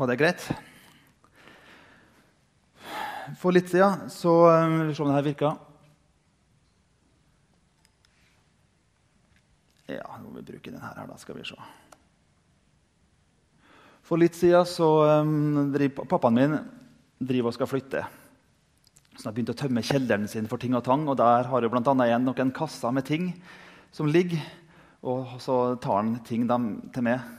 Var det greit? For litt siden så um, Vi se om det her virker. Ja, nå må vi bruke den her, da skal vi se. For litt siden så um, driver pappaen min driver og skal flytte. Så han har begynt å tømme kjelleren sin for ting og tang. Og der har jeg annet igjen noen kasser med ting som ligger. Og så tar han ting dem til meg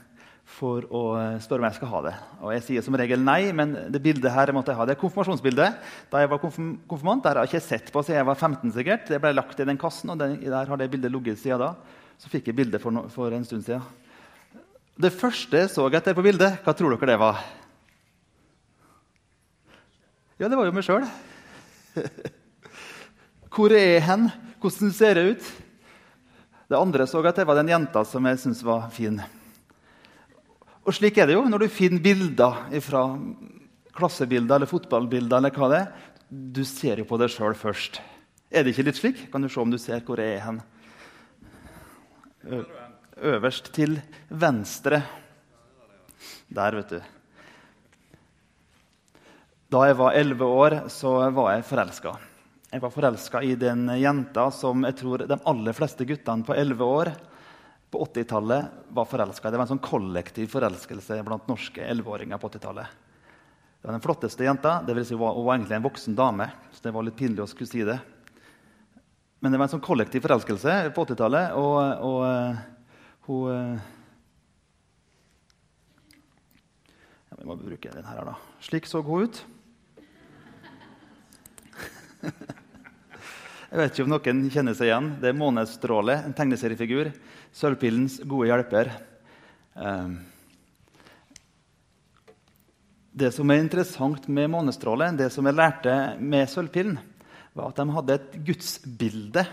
for å eh, spørre om jeg skal ha det. Og jeg sier som regel nei, men det bildet her måtte jeg ha. Det er konfirmasjonsbildet. Da jeg var konfirm konfirmant, der har jeg ikke sett på siden jeg var 15. sikkert. Det ble lagt i den kassen, og den, der har det bildet ligget siden da. Så fikk jeg bildet for, no for, en stund siden. Det første jeg så etter på bildet, hva tror dere det var? Ja, det var jo meg sjøl. Hvor er jeg hen? Hvordan ser jeg ut? Det andre så at det var den jenta som jeg syntes var fin. Og slik er det jo når du finner bilder fra klassebilder eller fotballbilder. eller hva det er. Du ser jo på deg sjøl først. Er det ikke litt slik? Kan du se om du ser hvor jeg er hen? Øverst til venstre. Der, vet du. Da jeg var elleve år, så var jeg forelska. Jeg var forelska i den jenta som jeg tror de aller fleste guttene på elleve år på 80-tallet var forelska. Det var en sånn kollektiv forelskelse blant norske 11-åringer på 80-tallet. Det var den flotteste jenta. Det vil si, hun var egentlig en voksen dame. så det var litt pinlig å skulle si det. Men det var en sånn kollektiv forelskelse på 80-tallet. Og, og uh, hun uh, Vi må bruke den her, da. Slik så hun ut. Jeg vet ikke om noen kjenner seg igjen. Det er Månestråle, en tegneseriefigur. Sølvpillens gode hjelper. Ehm, det som er interessant med månestrålen, det som jeg lærte med Sølvpillen, var at de hadde et gudsbilde.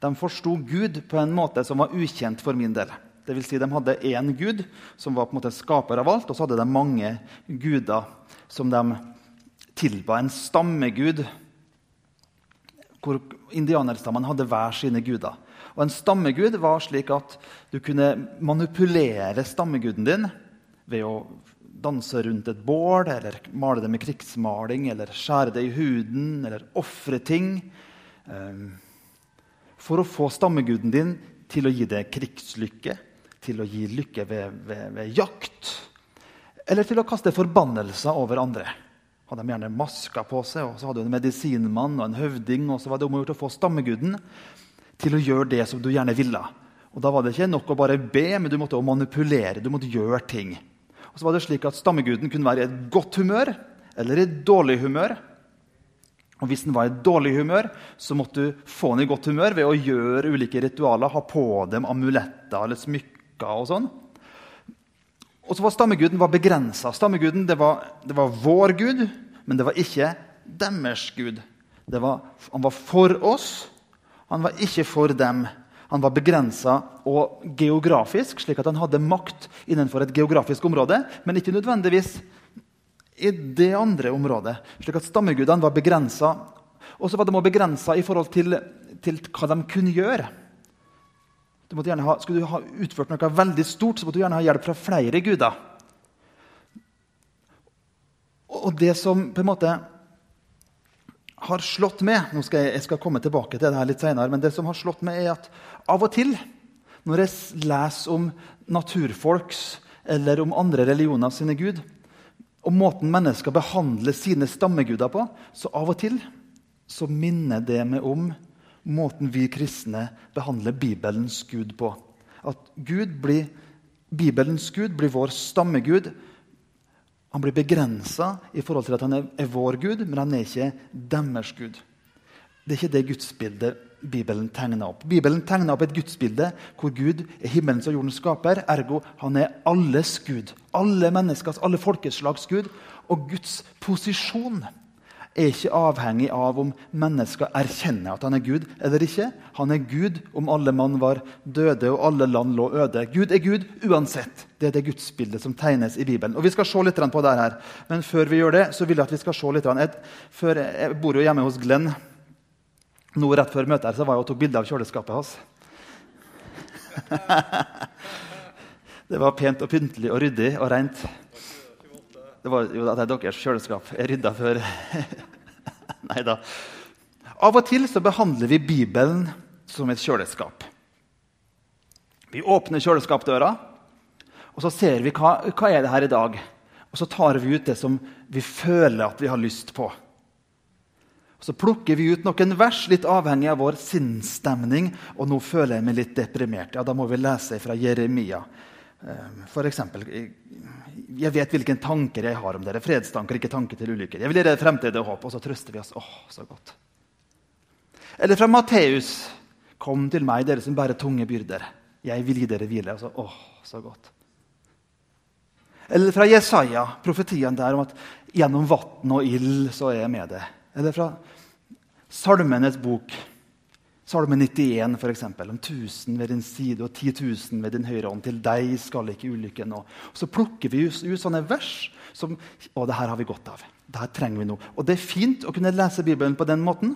De forsto Gud på en måte som var ukjent for min del. Det vil si, de hadde én gud, som var på en måte skaper av alt, og så hadde de mange guder som de tilba. En stammegud hvor indianerstammene hadde hver sine guder. Og En stammegud var slik at du kunne manipulere stammeguden din ved å danse rundt et bål, eller male det med krigsmaling, eller skjære det i huden, eller ofre ting. Um, for å få stammeguden din til å gi deg krigslykke, til å gi lykke ved, ved, ved jakt, eller til å kaste forbannelser over andre. Hadde de gjerne masker på seg, og så hadde du en medisinmann og en høvding. og så var det om å gjøre å få stammeguden til å gjøre det som du gjerne ville. Og Da var det ikke nok å bare be, men du måtte manipulere. du måtte gjøre ting. Og så var det slik at Stammeguden kunne være i et godt humør eller i et dårlig humør. Og Hvis den var i et dårlig humør, så måtte du få den i godt humør ved å gjøre ulike ritualer, ha på dem amuletter eller smykker og sånn. Og så var Stammeguden var begrensa. Stammeguden det var, det var, vår gud, men det var ikke deres gud. Var, han var for oss, han var ikke for dem. Han var begrensa og geografisk, slik at han hadde makt innenfor et geografisk område, men ikke nødvendigvis i det andre området. slik at Stammegudene var begrensa. Og så var de begrensa i forhold til, til, hva de kunne gjøre. Du ha, skulle du ha utført noe veldig stort, så måtte du gjerne ha hjelp fra flere guder. Og det som på en måte har slått med nå skal jeg, jeg, skal komme tilbake til det her litt senere, men det som har slått med er at av og til når jeg leser om naturfolks eller om andre religioner sine gud, og måten mennesker behandler sine stammeguder på, så av og til så minner det meg om måten vi kristne behandler Bibelens Gud på. At Gud blir, Bibelens Gud blir vår stammegud, han blir begrensa i forhold til at han er, vår Gud, men han er ikke deres Gud. Det er ikke det gudsbildet Bibelen tegner opp. Bibelen tegner opp et gudsbilde hvor Gud er himmelens og jordens skaper. Ergo han er alles Gud. Alle menneskers, alle folkeslags Gud. Og Guds posisjon er ikke avhengig av om mennesker erkjenner at han er Gud eller ikke. Han er Gud om alle mann var døde og alle land lå øde. Gud er Gud uansett. Det er det gudsbildet som tegnes i Bibelen. Og Vi skal se litt på det her. Men før vi gjør det, så vil jeg at vi skal se litt jeg, før, jeg bor jo hjemme hos Glenn. Nå Rett før møtet her, så var jeg og tok bilde av kjøleskapet hans. det var pent og pyntelig og ryddig og rent. Det var jo at det er deres kjøleskap. Jeg rydda før. Nei da. Av og til så behandler vi Bibelen som et kjøleskap. Vi åpner kjøleskapdøra, og så ser vi hva, hva er det her i dag. Og så tar vi ut det som vi føler at vi har lyst på. Og Så plukker vi ut noen vers, litt avhengig av vår sinnsstemning. Og nå føler jeg meg litt deprimert. Ja, Da må vi lese fra Jeremia. Ehm, eksempel, jeg vet hvilke tanker jeg har om dere. Fredstanker, ikke tanker til ulykker. Jeg vil gi dere fremtid og håp. Og så trøster vi oss. Åh, så godt. Eller fra Matteus. Kom til meg, dere som bærer tunge byrder. Jeg vil gi dere hvile. Og så, åh, så godt. Eller fra Jesaja, profetien der om at gjennom vann og ild så er jeg med det. Eller fra Salmenes bok, Salme 91, for eksempel, om 1000 ved din side og 10 000 ved din høyre hånd. Til deg skal ikke ulykken nå. Så plukker vi ut sånne vers som Å, det her har vi godt av. Det her trenger vi nå. Og det er fint å kunne lese Bibelen på den måten.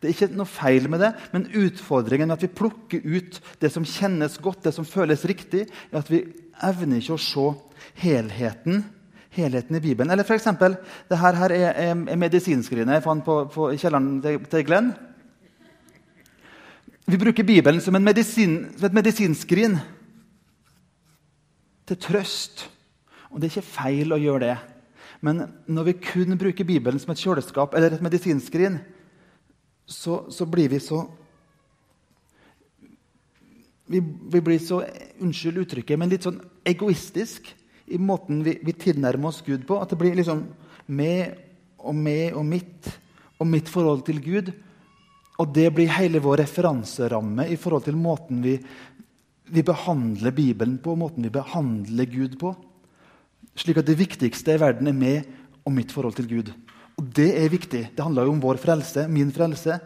Det er ikke noe feil med det, men utfordringen med at vi plukker ut det som kjennes godt, det som føles riktig, er at vi evner ikke å se helheten helheten i Bibelen. Eller f.eks. det her, her er, er medisinskrinet jeg fant på, på kjelleren til, til Glenn. Vi bruker Bibelen som, medisin, som, et medisinskrin til trøst. Og det er ikke feil å gjøre det. Men når vi kun bruker Bibelen som et kjøleskap eller et medisinskrin, så, så blir vi så vi, vi, blir så unnskyld uttrykket, men litt sånn egoistisk i måten vi, vi, tilnærmer oss Gud på. At det blir liksom meg og meg og mitt og mitt forhold til Gud. Og det blir hele vår referanseramme i forhold til måten vi, vi behandler Bibelen på, måten vi behandler Gud på. Slik at det viktigste i verden er meg og mitt forhold til Gud. Og det er viktig. Det handler jo om vår frelse, min frelse.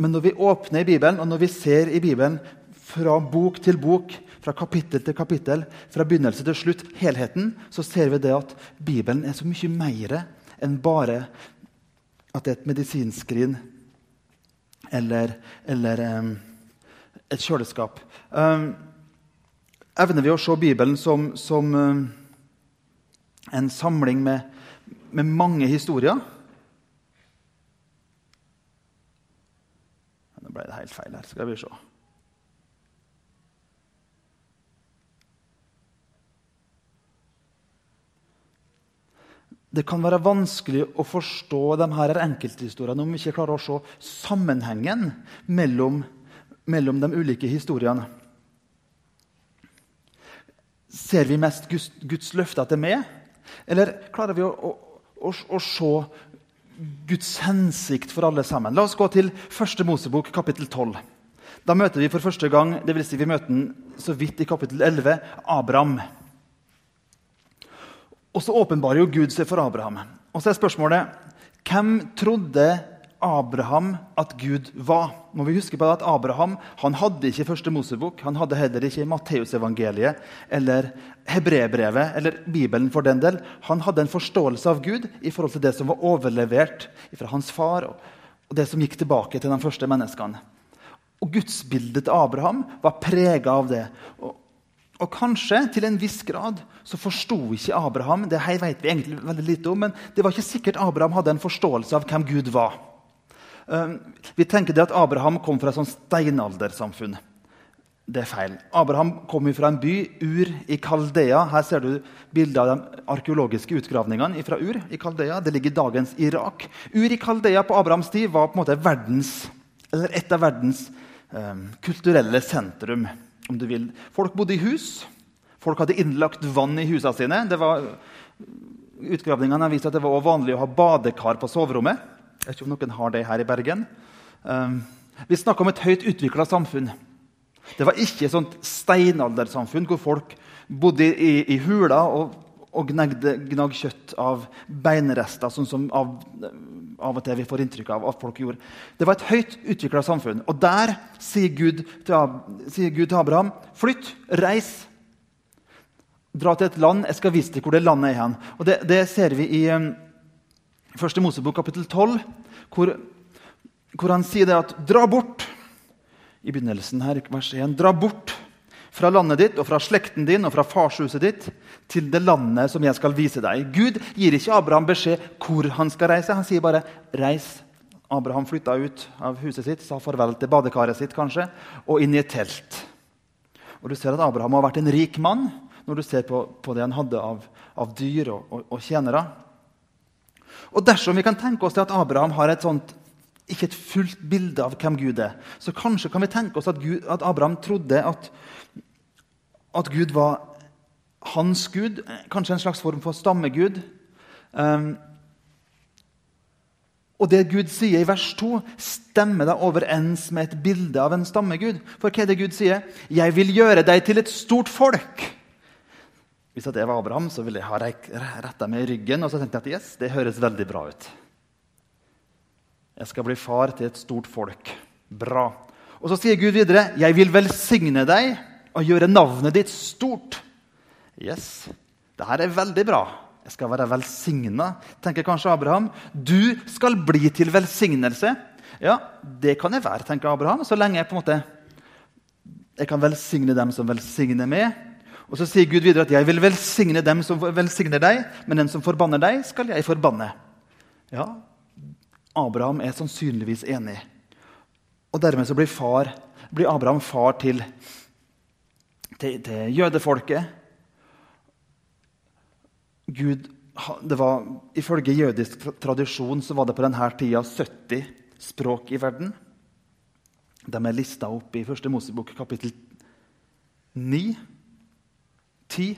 Men når vi åpner i Bibelen, og når vi ser i Bibelen fra bok til bok, fra kapittel til kapittel, fra begynnelse til slutt, helheten, så ser vi det at Bibelen er så mye mer enn bare at det er et medisinskrin eller, eller um, et kjøleskap. Um, evner vi å se Bibelen som, som um, en samling med, med mange historier? Nå ble det helt feil her. Skal vi se. Det kan være vanskelig å forstå de her enkelthistoriene om vi ikke klarer å se sammenhengen mellom, mellom de ulike historiene. Ser vi mest Guds, Guds løfte at det er med? Eller klarer vi å, å, å, å, se Guds hensikt for alle sammen? La oss gå til første Mosebok, kapittel 12. Da møter vi for første gang vil si vi møter den så vidt i kapittel 11, Abraham. Og så åpenbarer jo Gud seg for Abraham. Og så er spørsmålet hvem trodde Abraham at Gud var? Må vi huske på at Abraham han hadde ikke Første Mosebok, han hadde heller ikke Matteusevangeliet eller Hebrebrevet eller Bibelen for den del. Han hadde en forståelse av Gud i forhold til det som var overlevert fra hans far, og det som gikk tilbake til de første menneskene. Og Gudsbildet til Abraham var prega av det. Og og kanskje til en viss grad så forsto ikke Abraham det her vet vi egentlig veldig lite om, men det var ikke sikkert Abraham hadde en forståelse av hvem Gud var. Um, vi tenker det at Abraham kom fra et sånt steinaldersamfunn. Det er feil. Abraham kom fra en by, Ur i Kaldea. Her ser du bilde av de arkeologiske utgravningene fra Ur i Kaldea. Det ligger i dagens Irak. Ur i Kaldea på Abrahams tid var på en måte verdens, eller et av verdens eh, kulturelle sentrum om du vil. Folk bodde i hus. Folk hadde innlagt vann i husene sine. Det var, utgravningene har vist at det var vanlig å ha badekar på soverommet. Jeg vet ikke om noen har det her i Bergen. Um, vi snakker om et høyt utvikla samfunn. Det var ikke et steinaldersamfunn hvor folk bodde i, i huler og, og gnagde, gnag kjøtt av beinrester, sånn som av, av, og til vi får inntrykk av at folk gjorde. Det var et høyt utvikla samfunn. Og der sier Gud, til, sier Gud til Abraham.: Flytt, reis, dra til et land. Jeg skal vise deg hvor det landet er hen. Og Det, det ser vi i Første Mosebok kapittel 12, hvor, hvor, han sier det at 'dra bort' i begynnelsen her, vers 1, 'dra bort' fra landet ditt og fra slekten din og fra farshuset ditt til det landet som jeg skal vise deg. Gud gir ikke Abraham beskjed hvor han skal reise. Han sier bare 'reis'. Abraham flytta ut av huset sitt, sa farvel til badekaret sitt kanskje, og inn i et telt. Og Du ser at Abraham har vært en rik mann når du ser på, på det han hadde av, av dyr og, og, og tjenere. Og dersom vi kan tenke oss til at Abraham har et sånt ikke et fullt bilde av hvem Gud er, så kanskje kan vi tenke oss at, Gud, at Abraham trodde at, at, Gud var hans gud, kanskje en slags form for stammegud. Um, og det Gud sier i vers 2, stemmer da overens med et bilde av en stammegud. For hva er det Gud sier? 'Jeg vil gjøre deg til et stort folk'. Hvis det var Abraham, så ville jeg ha retta meg i ryggen og så tenkte jeg at yes, det høres veldig bra ut. Jeg skal bli far til et stort folk. Bra. Og så sier Gud videre, 'Jeg vil velsigne deg og gjøre navnet ditt stort'. Yes, det her er veldig bra. Jeg skal være velsigna, tenker kanskje Abraham. Du skal bli til velsignelse. Ja, det kan jeg være, tenker Abraham, så lenge jeg på en måte jeg kan velsigne dem som velsigner meg. Og så sier Gud videre at 'jeg vil velsigne dem som velsigner deg', men den som forbanner deg, skal jeg forbanne. Ja, Abraham er sannsynligvis enig. Og dermed blir, far, blir Abraham far til, til, til jødefolket. Gud, var, Ifølge jødisk tradisjon så var det på denne tida 70 språk i verden. De er lista opp i første Mosebok kapittel 9. 10.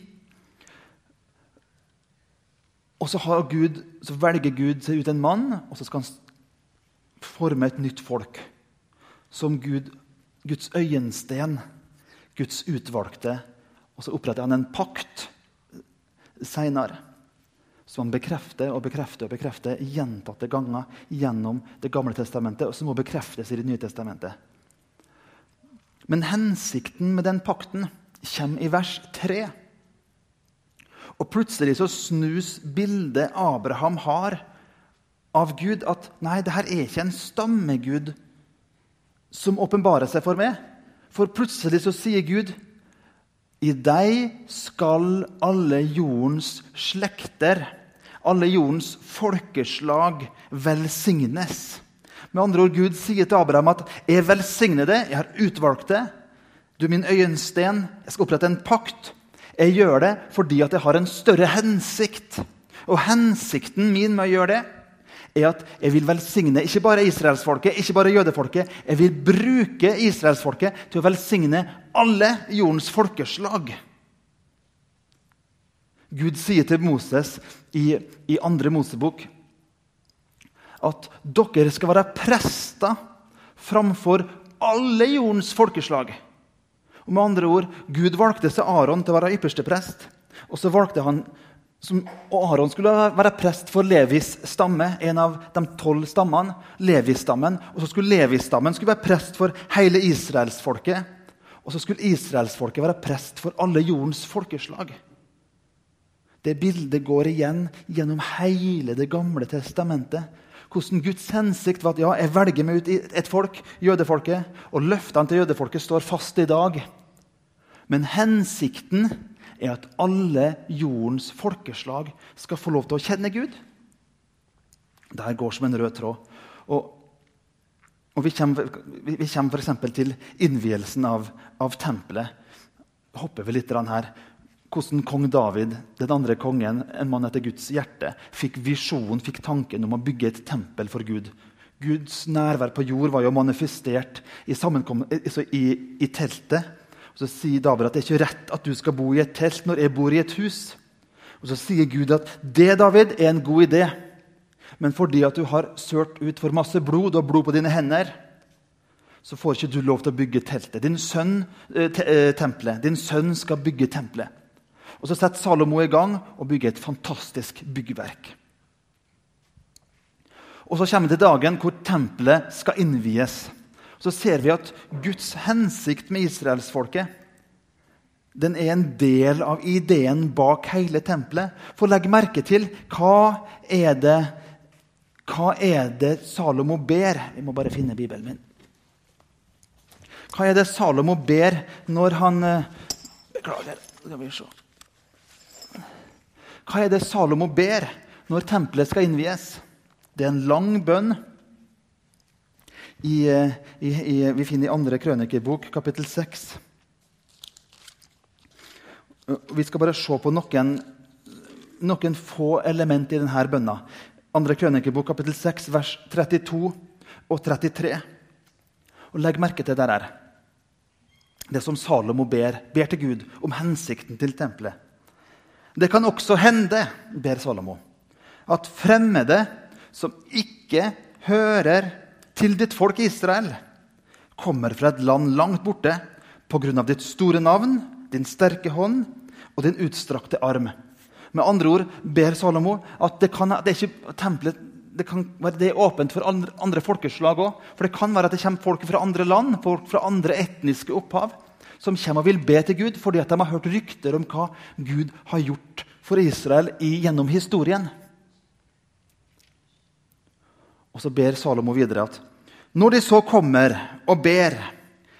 Og så, Gud, så velger Gud seg ut en mann, og så skal han forme et nytt folk. Som Gud, Guds øyensten, Guds utvalgte. Og så oppretter han en pakt seinere. Som han bekrefter og bekrefter og bekrefter gjentatte ganger gjennom Det gamle testamentet, og som må bekreftes i Det nye testamentet. Men hensikten med den pakten kommer i vers 3. Og plutselig så snus bildet Abraham har av Gud at nei, det her er ikke en stammegud som åpenbarer seg for meg. For plutselig så sier Gud i deg skal alle jordens slekter, alle jordens folkeslag, velsignes. Med andre ord, Gud sier til Abraham at 'jeg velsigner det, jeg har utvalgt det'. Du er min øyensten, jeg skal opprette en pakt. Jeg gjør det fordi at jeg har en større hensikt. Og hensikten min med å gjøre det, er at jeg vil velsigne ikke bare israelsfolket, ikke bare jødefolket. Jeg vil bruke israelsfolket til å velsigne alle jordens folkeslag. Gud sier til Moses i, i andre Mosebok at dere skal være prester framfor alle jordens folkeslag. Og med andre ord, Gud valgte seg Aron til å være ypperste prest. Og så valgte han som, Aron skulle være prest for Levis stamme, en av de tolv stammene. Levis-stammen, Og så skulle Levis-stammen være prest for hele israelsfolket. Og så skulle israelsfolket være prest for alle jordens folkeslag. Det bildet går igjen gjennom hele Det gamle testamentet. Hvordan Guds hensikt var at ja, jeg velger meg ut et folk, jødefolket, og løftene til jødefolket står fast i dag. Men hensikten er at alle jordens folkeslag skal få lov til å kjenne Gud. Dette går som en rød tråd. Og, og vi kommer, vi kommer f.eks. til innvielsen av, av tempelet. Hopper vi litt her. Hvordan kong David, den andre kongen, en mann etter Guds hjerte, fikk visjonen, fikk tanken om å bygge et tempel for Gud. Guds nærvær på jord var jo manifestert i, i, i teltet og Så sier David at det er ikke rett at du skal bo i et telt når jeg bor i et hus. Og Så sier Gud at det David, er en god idé, men fordi at du har sølt ut for masse blod og blod på dine hender, så får ikke du lov til å bygge teltet. Din sønn, eh, te, eh, tempelet. Din sønn skal bygge tempelet. Og Så setter Salomo i gang og bygger et fantastisk byggverk. Og Så kommer det dagen hvor tempelet skal innvies så ser vi at Guds hensikt med israelsfolket den er en del av ideen bak hele tempelet. For legg merke til hva er det, hva er det Salomo ber? Vi må bare finne Bibelen min. Hva er det Salomo ber når han, Beklager. Skal vi se. Hva er det Salomo ber når tempelet skal innvies? Det er en lang bønn. I, i, i, vi finner i andre krønikebok, kapittel 6. Vi skal bare se på noen, noen få element i denne bønna. Andre krønikebok, kapittel 6, vers 32 og 33. Og Legg merke til det der. Det som Salomo ber, ber til Gud om hensikten til tempelet. Det kan også hende, ber Salomo, at fremmede som ikke hører til ditt folk Israel, kommer fra et land langt borte pga. ditt store navn, din sterke hånd og din utstrakte arm. Med andre ord ber Salomo at det kan, det ikke, tempelet det kan være det er åpent for andre, andre folkeslag òg. For det kan være at det kommer folk fra andre land, folk fra andre etniske opphav, som kommer og vil be til Gud fordi de har hørt rykter om hva Gud har gjort for Israel i, gjennom historien. Og så ber Salomo videre at når de så kommer og ber,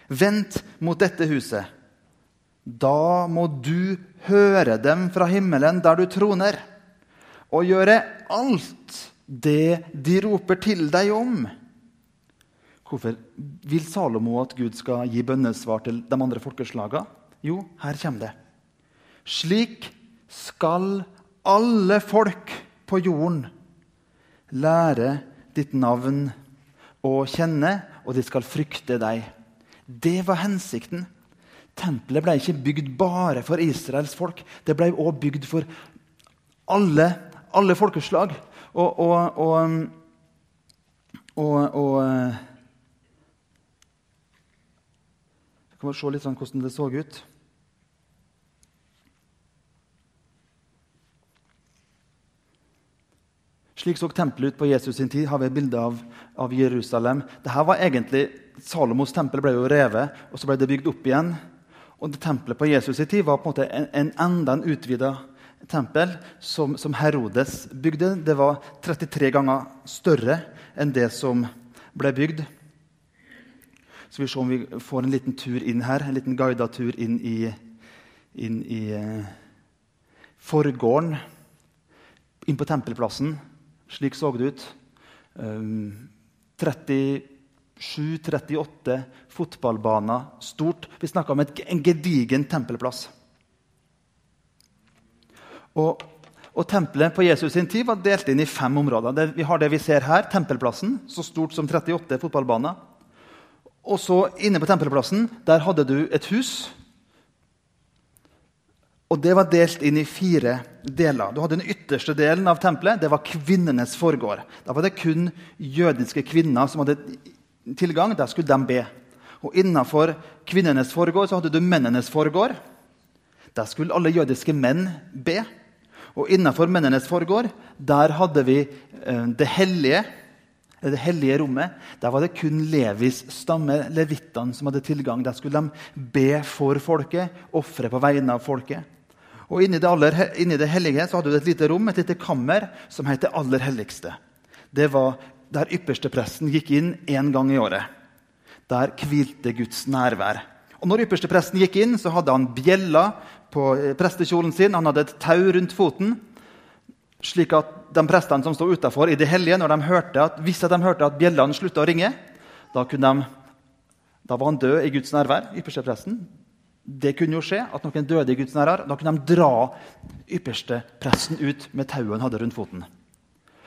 vent mot dette huset, da må du høre dem fra himmelen der du troner, og gjøre alt det de roper til deg om. Hvorfor vil Salomo at Gud skal gi bønnesvar til de andre folkeslagene? Jo, her kommer det. Slik skal alle folk på jorden lære ditt navn å kjenne, og de skal frykte deg. Det var hensikten. Tempelet ble ikke bygd bare for Israels folk. Det ble også bygd for alle, alle folkeslag. Og, og, og, og Så kan vi se litt sånn hvordan det så ut. Slik så tempelet ut på Jesus sin tid. har vi et bilde av, av Jerusalem. Dette var egentlig, Salomos tempel ble jo revet, og så ble det bygd opp igjen. Og det Tempelet på Jesus sin tid var på en måte en, en enda en utvida tempel som, som, Herodes bygde. Det var 33 ganger større enn det som ble bygd. Så vi se om vi får en liten tur inn her, en liten guida tur inn i, inn i uh, forgården. Inn på tempelplassen. Slik så det ut. Um, 37-38 fotballbaner. Stort. Vi snakker om et, en gedigen tempelplass. Og, og Tempelet på Jesus sin tid var delt inn i fem områder. Det, vi har det vi ser her, tempelplassen, så stort som 38 fotballbaner. Og så Inne på tempelplassen der hadde du et hus. Og Det var delt inn i fire deler. Du hadde Den ytterste delen av tempelet det var kvinnenes forgård. Da var det kun jødiske kvinner som hadde tilgang. Der skulle de be. Og Innenfor kvinnenes forgård så hadde du mennenes forgård. Der skulle alle jødiske menn be. Og innenfor mennenes forgård der hadde vi eh, det hellige det hellige rommet. Der var det kun Levis stamme, levittene, som hadde tilgang. Der skulle de be for folket, ofre på vegne av folket. Og inni det, aller, inni det, hellige så hadde du et lite rom, et lite kammer, som het det aller helligste. Det var der ypperstepresten gikk inn én gang i året. Der hvilte Guds nærvær. Og når ypperstepresten gikk inn, så hadde han bjella på eh, prestekjolen sin. Han hadde et tau rundt foten. Slik at de prestene som stod utafor i det hellige, når de hørte at, hvis de hørte at bjellene slutta å ringe, da, de, da, var han død i Guds nærvær. ypperstepresten. Det kunne jo skje at noen døde i Guds nærvær. Da kunne de dra ypperste presten ut med tauet han hadde rundt foten.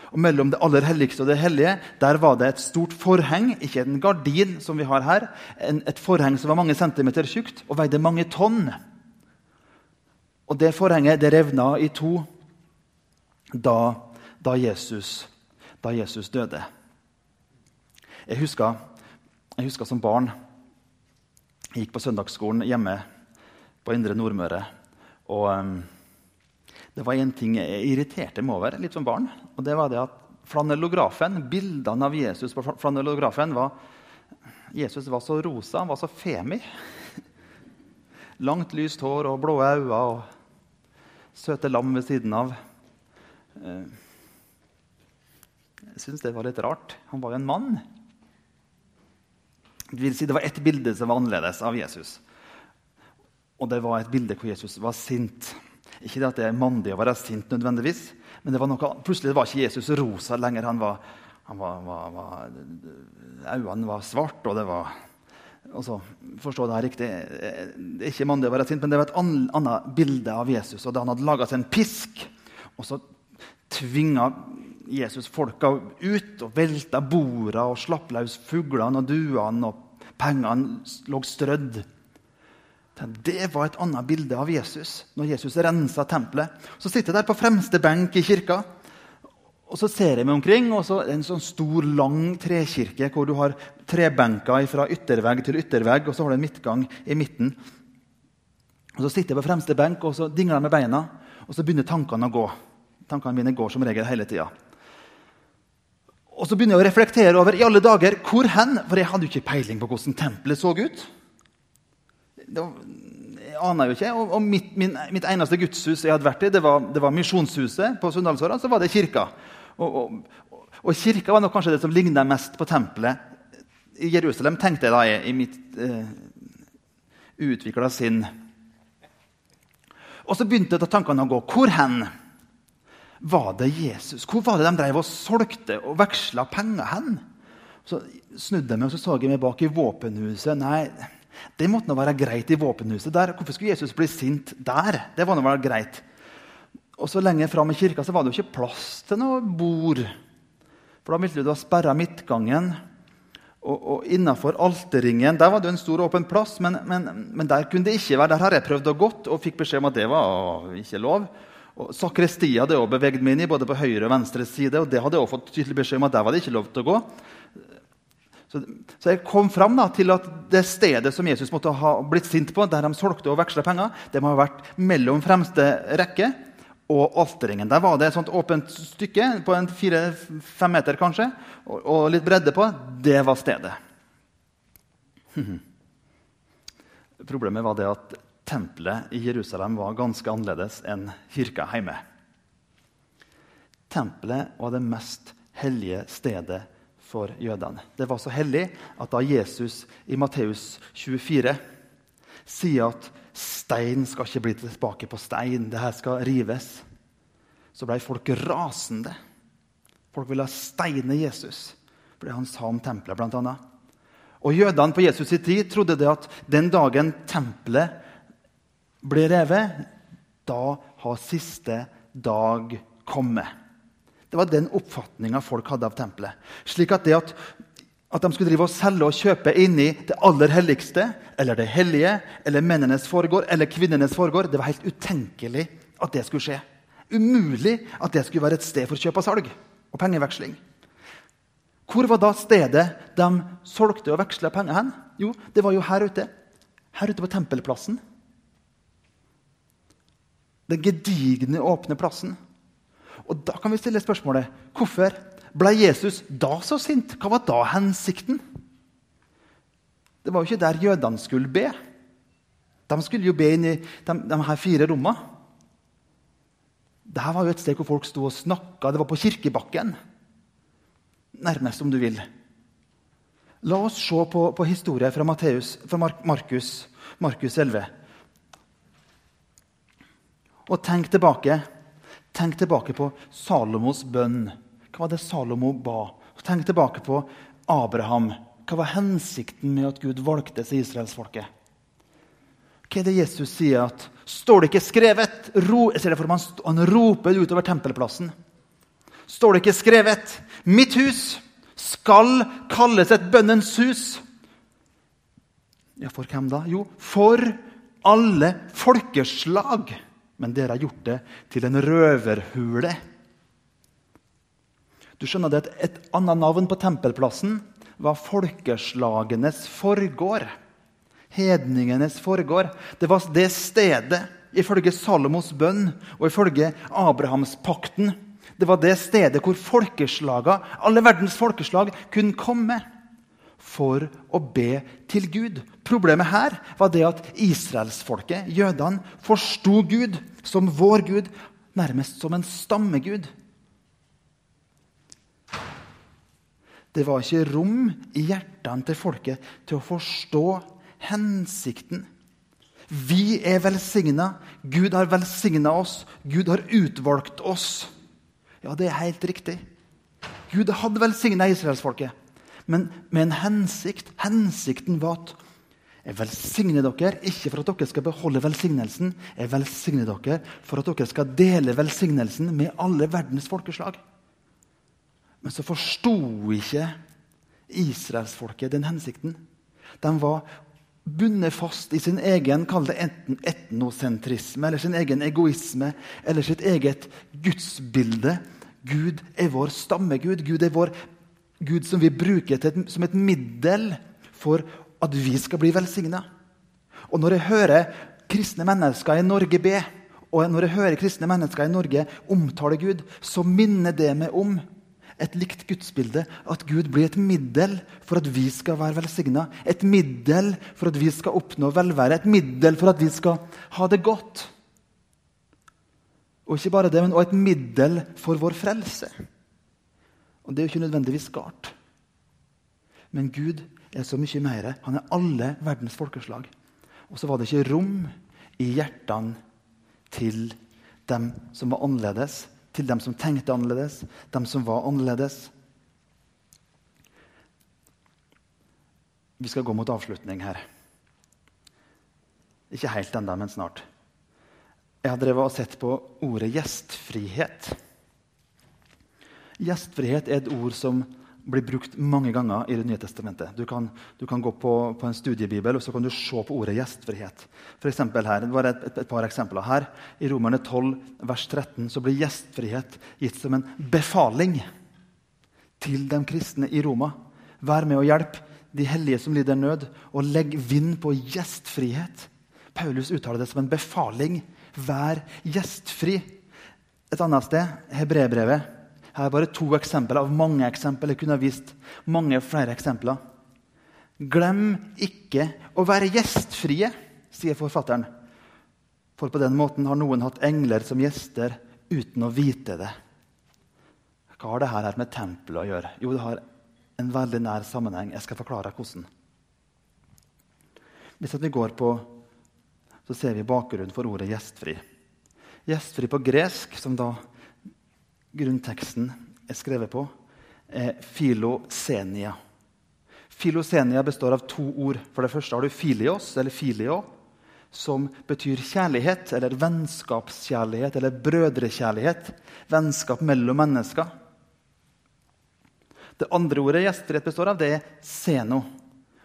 Og Mellom det aller helligste og det hellige der var det et stort forheng, ikke en gardin som vi har her, en, et forheng som var mange centimeter tjukt og veide mange tonn. Og det forhenget det revna i to da, da, Jesus, da Jesus, døde. Jeg husker, jeg husker, som barn Jeg gikk på søndagsskolen hjemme på Indre Nordmøre. Og um, det var én ting jeg irriterte meg over litt som barn. og det var det at flanellografen, Bildene av Jesus på flanellografen var Jesus var så rosa, han var så femi. Langt, lyst hår og blå øyne. og søte lam ved siden av. Eh, jeg syns det var litt rart. Han var jo en mann. Si, det var ett bilde som var annerledes av Jesus. Og det var et bilde hvor Jesus var sint. Ikke det at det er mandig å være sint, nødvendigvis, men det var noe, plutselig var ikke Jesus rosa lenger. Han var, han var, var, var Øynene var svart, og det var altså, Forstå det her riktig. Det er ikke mandig å være sint, men det var et annet bilde av Jesus. og da Han hadde laga seg en pisk, og så tvinga Jesus folka ut og velta borda og slapp løs fuglene og duene, og pengene lå strødd. Det var et annet bilde av Jesus når Jesus rensa tempelet. Så sitter jeg der på fremste benk i kirka. Og så ser jeg meg omkring, og så er det en sånn stor, lang trekirke hvor du har trebenker fra yttervegg til yttervegg, og så har du en midtgang i midten. Og Så sitter jeg på fremste benk og så dingler jeg med beina, og så begynner tankene å gå. Tankene mine går som regel hele tida. Og så begynner jeg å reflektere over i alle dager, hvor hen? For jeg hadde jo ikke peiling på hvordan tempelet så ut. Det jeg aner jo ikke. Og, og mitt, min, mitt, eneste gudshus jeg hadde vært i, det var, det var Misjonshuset på Sunndalsåra. Så var det kirka. Og, og, og, kirka var nok kanskje det som ligna mest på tempelet i Jerusalem, tenkte jeg da i, i mitt eh, utvikla sinn. Og så begynte tankene å gå. Hvor hen? Var det Jesus? Hvor var det de drev og solgte og veksla penger hen? Så snudde jeg meg og så så jeg meg bak i våpenhuset. Nei, det måtte nå være greit i våpenhuset der. Hvorfor skulle Jesus bli sint der? Det var nå være greit. Og så lenger fram i kirka så var det jo ikke plass til noe bord. For da ville du ha sperra midtgangen. Og, og innafor alterringen der var det jo en stor, åpen plass, men, men, men, der kunne det ikke være. Der har jeg prøvd og gått og fikk beskjed om at det var ikke lov. Og Sakrestia hadde jeg også beveget meg inn i, både på høyre og venstre side. og det hadde jeg også fått tydelig beskjed om at der var det ikke lov til å gå. Så, så jeg kom fram da, til at det stedet som Jesus måtte ha blitt sint på, der de solgte og veksla penger, det må ha vært mellom fremste rekke og alterringen. Der var det et sånt åpent stykke på en fire-fem meter kanskje, og, og, litt bredde på. Det var stedet. Problemet var det at tempelet i Jerusalem var ganske annerledes enn kirka hjemme. Tempelet var det mest hellige stedet for jødene. Det var så hellig at da Jesus i Matteus 24 sier at stein skal ikke bli tilbake på stein, det her skal rives, så ble folk rasende. Folk ville steine Jesus for det han sa om tempelet, bl.a. Og jødene på Jesus' tid trodde det at den dagen tempelet ble revet, da har siste dag kommet. Det var den oppfatninga folk hadde av tempelet. Slik at det at, at de skulle drive og selge og kjøpe inni det aller helligste, eller det hellige, eller mennenes foregård, eller kvinnenes foregård, det var helt utenkelig at det skulle skje. Umulig at det skulle være et sted for kjøp og salg og pengeveksling. Hvor var da stedet de solgte og veksla penger hen? Jo, det var jo her ute. Her ute på Tempelplassen. Den gedigne, åpne plassen. Og Da kan vi stille spørsmålet hvorfor ble Jesus da så sint? Hva var da hensikten? Det var jo ikke der jødene skulle be. De skulle jo be inn i de, de her fire rommene. Dette var jo et sted hvor folk sto og snakka. Det var på kirkebakken. Nærmest, om du vil. La oss se på, på historien fra, Matteus, fra Markus, Markus 11. Og tenk tilbake Tenk tilbake på Salomos bønn. Hva var det Salomo ba? Tenk tilbake på Abraham. Hva var hensikten med at Gud valgte seg israelsfolket? Hva er det Jesus sier? at Står det ikke skrevet? Ro, meg, Han roper utover tempelplassen. Står det ikke skrevet? Mitt hus skal kalles et bønnens hus. Ja, for hvem da? Jo, for alle folkeslag men dere har gjort det til en røverhule. Du skjønner det at Et annet navn på tempelplassen var folkeslagenes forgård. Hedningenes forgård. Det var det stedet, ifølge Salomos bønn og ifølge Abrahamspakten, det var det stedet hvor folkeslaga, alle verdens folkeslag kunne komme for å be til Gud. Problemet her var det at israelsfolket, jødene, forsto Gud som vår Gud, nærmest som en stammegud. Det var ikke rom i hjertene til folket til å forstå hensikten. Vi er velsigna. Gud har velsigna oss. Gud har utvalgt oss. Ja, det er helt riktig. Gud hadde velsigna israelsfolket, men med en hensikt. Hensikten var at jeg velsigner dere ikke for at dere skal beholde velsignelsen. Jeg velsigner dere for at dere skal dele velsignelsen med alle verdens folkeslag. Men så forsto ikke israelsfolket den hensikten. De var bundet fast i sin egen kall det etnosentrisme eller sin egen egoisme eller sitt eget gudsbilde. Gud er vår stammegud. Gud er vår Gud som vi bruker et, som et middel for at vi skal bli velsigna. Og når jeg hører kristne mennesker i Norge be, og når jeg hører kristne mennesker i Norge omtale Gud, så minner det meg om et likt gudsbilde. At Gud blir et middel for at vi skal være velsigna. Et middel for at vi skal oppnå velvære. Et middel for at vi skal ha det godt. Og ikke bare det, men også et middel for vår frelse. Og Det er jo ikke nødvendigvis galt. Men Gud er så mye mer. Han er alle verdens folkeslag. Og så var det ikke rom i hjertene til dem som var annerledes, til dem som tenkte annerledes, dem som var annerledes. Vi skal gå mot avslutning her. Ikke helt ennå, men snart. Jeg har drevet og sett på ordet gjestfrihet. Gjestfrihet er et ord som blir brukt mange ganger i Det nye testamentet. Du kan, du kan gå på, på, en studiebibel og så kan du se på ordet gjestfrihet. For her, det var et, et, et, par eksempler her. I Romerne 12, vers 13 så blir gjestfrihet gitt som en befaling til de kristne i Roma. Vær med og hjelp de hellige som lider nød, og legg vind på gjestfrihet. Paulus uttaler det som en befaling. Vær gjestfri. Et annet sted, Hebrebrevet her er bare to eksempler av mange eksempler. Jeg kunne vist mange flere eksempler. Glem ikke å være gjestfrie, sier forfatteren. For på den måten har noen hatt engler som gjester uten å vite det. Hva har dette med tempelet å gjøre? Jo, det har en veldig nær sammenheng. Jeg skal forklare hvordan. Hvis vi går på, så ser vi bakgrunnen for ordet 'gjestfri'. Gjestfri på gresk, som da grunnteksten er skrevet på, er filosenia. Filosenia består av to ord. For det første har du filios, eller filio, som betyr kjærlighet, eller vennskapskjærlighet, eller brødrekjærlighet. Vennskap mellom mennesker. Det andre ordet gjestfrihet består av, det er seno.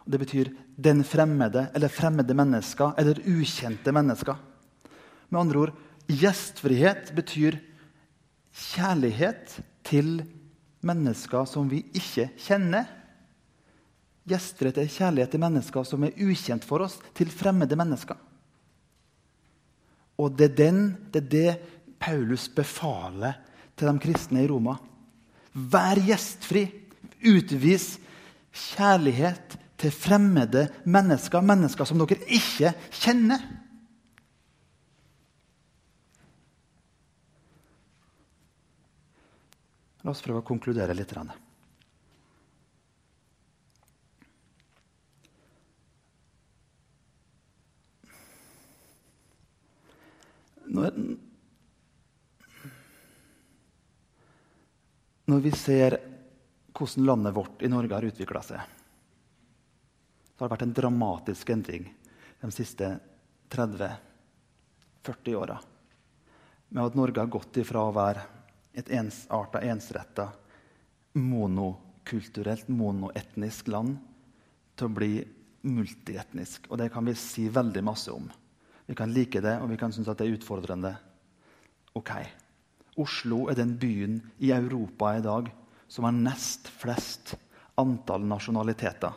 Det betyr den fremmede, eller fremmede mennesker, eller ukjente mennesker. Med andre ord, gjestfrihet betyr kjærlighet til mennesker som vi ikke kjenner. Gjestrett er kjærlighet til mennesker som er ukjent for oss, til fremmede mennesker. Og det er, den, det er det Paulus befaler til de kristne i Roma. Vær gjestfri. Utvis kjærlighet til fremmede mennesker, mennesker som dere ikke kjenner. La oss prøve å konkludere litt. Når, når vi ser hvordan landet vårt i Norge har utvikla seg, så har det vært en dramatisk endring de siste 30-40 åra. Med at Norge har gått ifra å være et ensarta, ensretta, monokulturelt, monoetnisk land til å bli multietnisk. Og det kan vi si veldig masse om. Vi kan like det, og vi kan synes at det er utfordrende. Ok. Oslo er den byen i Europa i dag som har nest flest antall nasjonaliteter.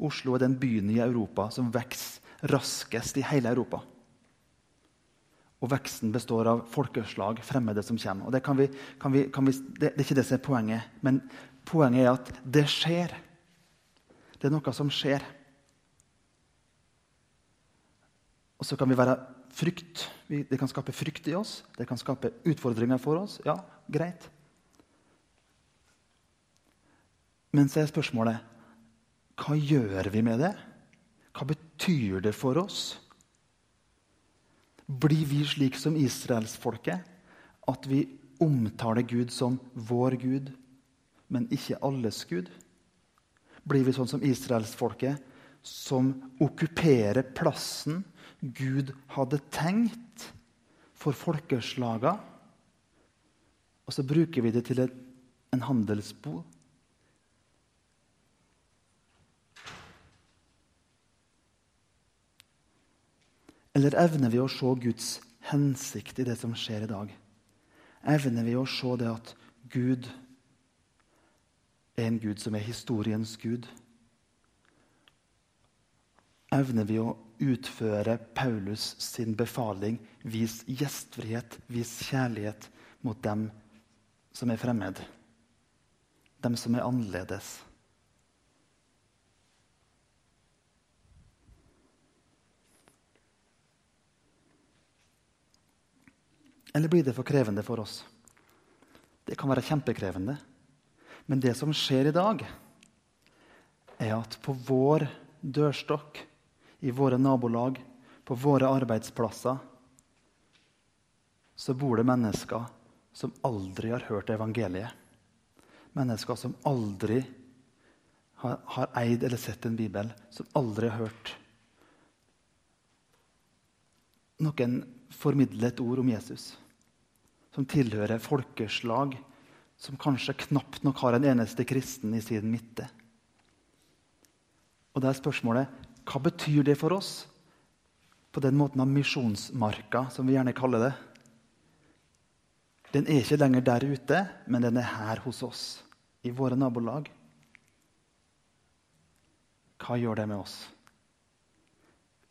Oslo er den byen i Europa som vokser raskest i hele Europa. Og veksten består av folkeslag, fremmede som kommer. Det, kan vi, kan vi, kan vi, det, det, er ikke det som er poenget. Men poenget er at det skjer. Det er noe som skjer. Og så kan vi være frykt. Det kan skape frykt i oss. Det kan skape utfordringer for oss. Ja, greit. Men så er spørsmålet hva gjør vi med det? Hva betyr det for oss? Blir vi slik som israelsfolket, at vi omtaler Gud som vår Gud, men ikke alles Gud? Blir vi sånn som israelsfolket, som okkuperer plassen Gud hadde tenkt for folkeslaga? Og så bruker vi det til en handelsbod? Eller evner vi å se Guds hensikt i det som skjer i dag? Evner vi å se det at Gud er en Gud som er historiens Gud? Evner vi å utføre Paulus sin befaling, vis gjestfrihet, vis kjærlighet mot dem som er fremmed, dem som er annerledes? Eller blir det for krevende for oss? Det kan være kjempekrevende. Men det som skjer i dag, er at på vår dørstokk, i våre nabolag, på våre arbeidsplasser, så bor det mennesker som aldri har hørt evangeliet. Mennesker som aldri har, har eid eller sett en bibel, som aldri har hørt noen formidle et ord om Jesus. Som tilhører folkeslag som kanskje knapt nok har en eneste kristen i sin midte. Og det er spørsmålet hva betyr det for oss på den måten av misjonsmarka, som vi gjerne kaller det? Den er ikke lenger der ute, men den er her hos oss, i våre nabolag. Hva gjør det med oss?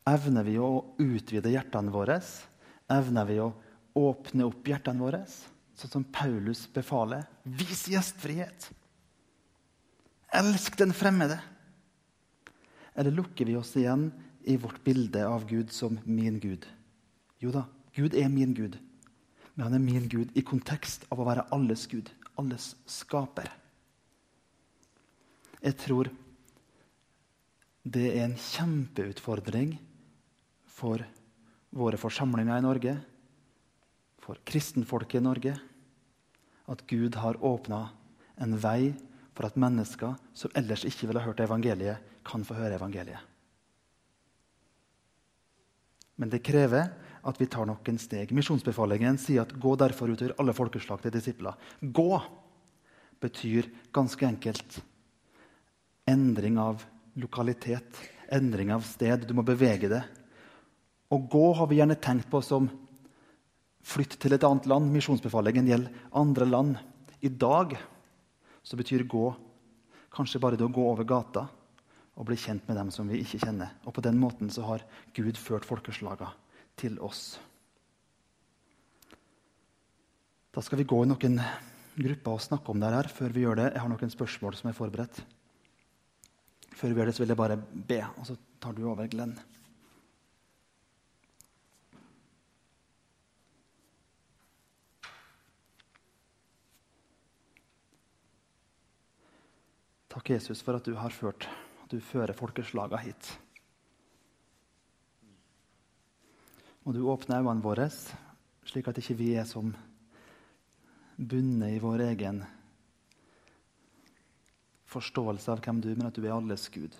Evner vi å utvide hjertene våre? Evner vi å åpne opp hjertene våre, sånn som Paulus befaler? Vis gjestfrihet! Elsk den fremmede! Eller lukker vi oss igjen i vårt bilde av Gud som min Gud? Jo da, Gud er min Gud. Men han er min Gud i kontekst av å være alles Gud, alles skaper. Jeg tror det er en kjempeutfordring for våre forsamlinger i Norge, for kristenfolket i Norge, at Gud har åpna en vei for at mennesker som ellers ikke ville hørt evangeliet, kan få høre evangeliet. Men det krever at vi tar noen steg. Misjonsbefalingen sier at 'gå derfor ut og alle folkeslag til disipler'. Gå betyr ganske enkelt endring av lokalitet, endring av sted. Du må bevege det. Å gå har vi gjerne tenkt på som flytt til et annet land. Misjonsbefalingen gjelder andre land. I dag så betyr gå kanskje bare det å gå over gata og bli kjent med dem som vi ikke kjenner. Og på den måten så har Gud ført folkeslagene til oss. Da skal vi gå i noen grupper og snakke om det her før vi gjør det. Jeg har noen spørsmål som er forberedt. Før vi gjør det, så vil jeg bare be, og så tar du over, Glenn. Takk, Jesus, for at du har ført, at du fører folkeslaga hit. Og du åpner øynene våre, slik at ikke vi er som bundet i vår egen forståelse av hvem du er, men at du er alles Gud.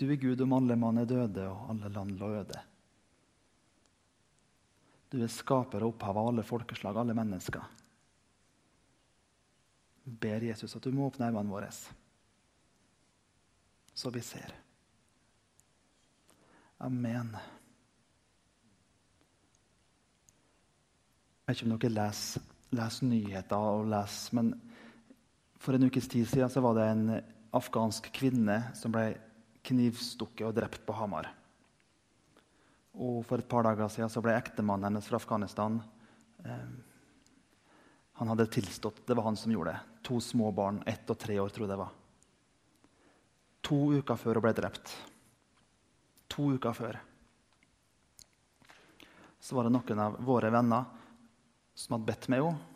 Du er Gud om alle mann er døde og alle land lå øde. Du er skaper og opphav av alle folkeslag, alle mennesker. Ber Jesus at du må åpne øynene våre, så vi ser. Amen. Jeg vet ikke om dere leser, leser nyheter og leser, men for en ukes tid siden så var det en afghansk kvinne som ble knivstukket og drept på Hamar. Og for et par dager siden så ble ektemannen hennes fra Afghanistan eh, Han hadde tilstått. Det var han som gjorde det. To små barn, ett og tre år, tror jeg det var. To uker før hun ble drept. To uker før. Så var det noen av våre venner som hadde bedt med henne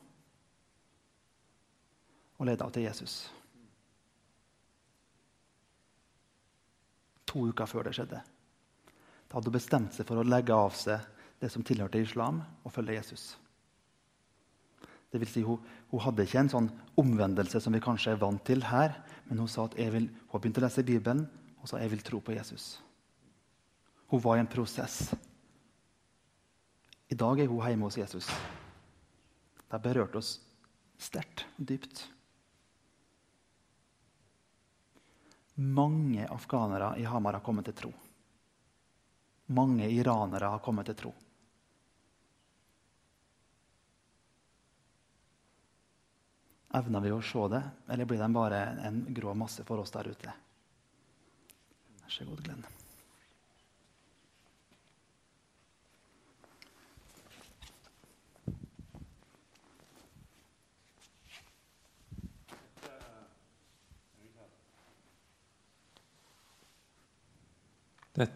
og ledet henne til Jesus. To uker før det skjedde. Da hadde hun bestemt seg for å legge av seg det som tilhørte islam, og følge Jesus. Det vil si, hun, hun hadde ikke en sånn omvendelse som vi kanskje er vant til her, men hun sa at vil, hun begynte å lese Bibelen og sa jeg vil tro på Jesus. Hun var i en prosess. I dag er hun hjemme hos Jesus. Det har berørt oss sterkt og dypt. Mange afghanere i Hamar har kommet til tro. Mange iranere har kommet til tro. Evner vi å se det, eller blir de bare en grå masse for oss der ute? Vær så god, Glenn. Dette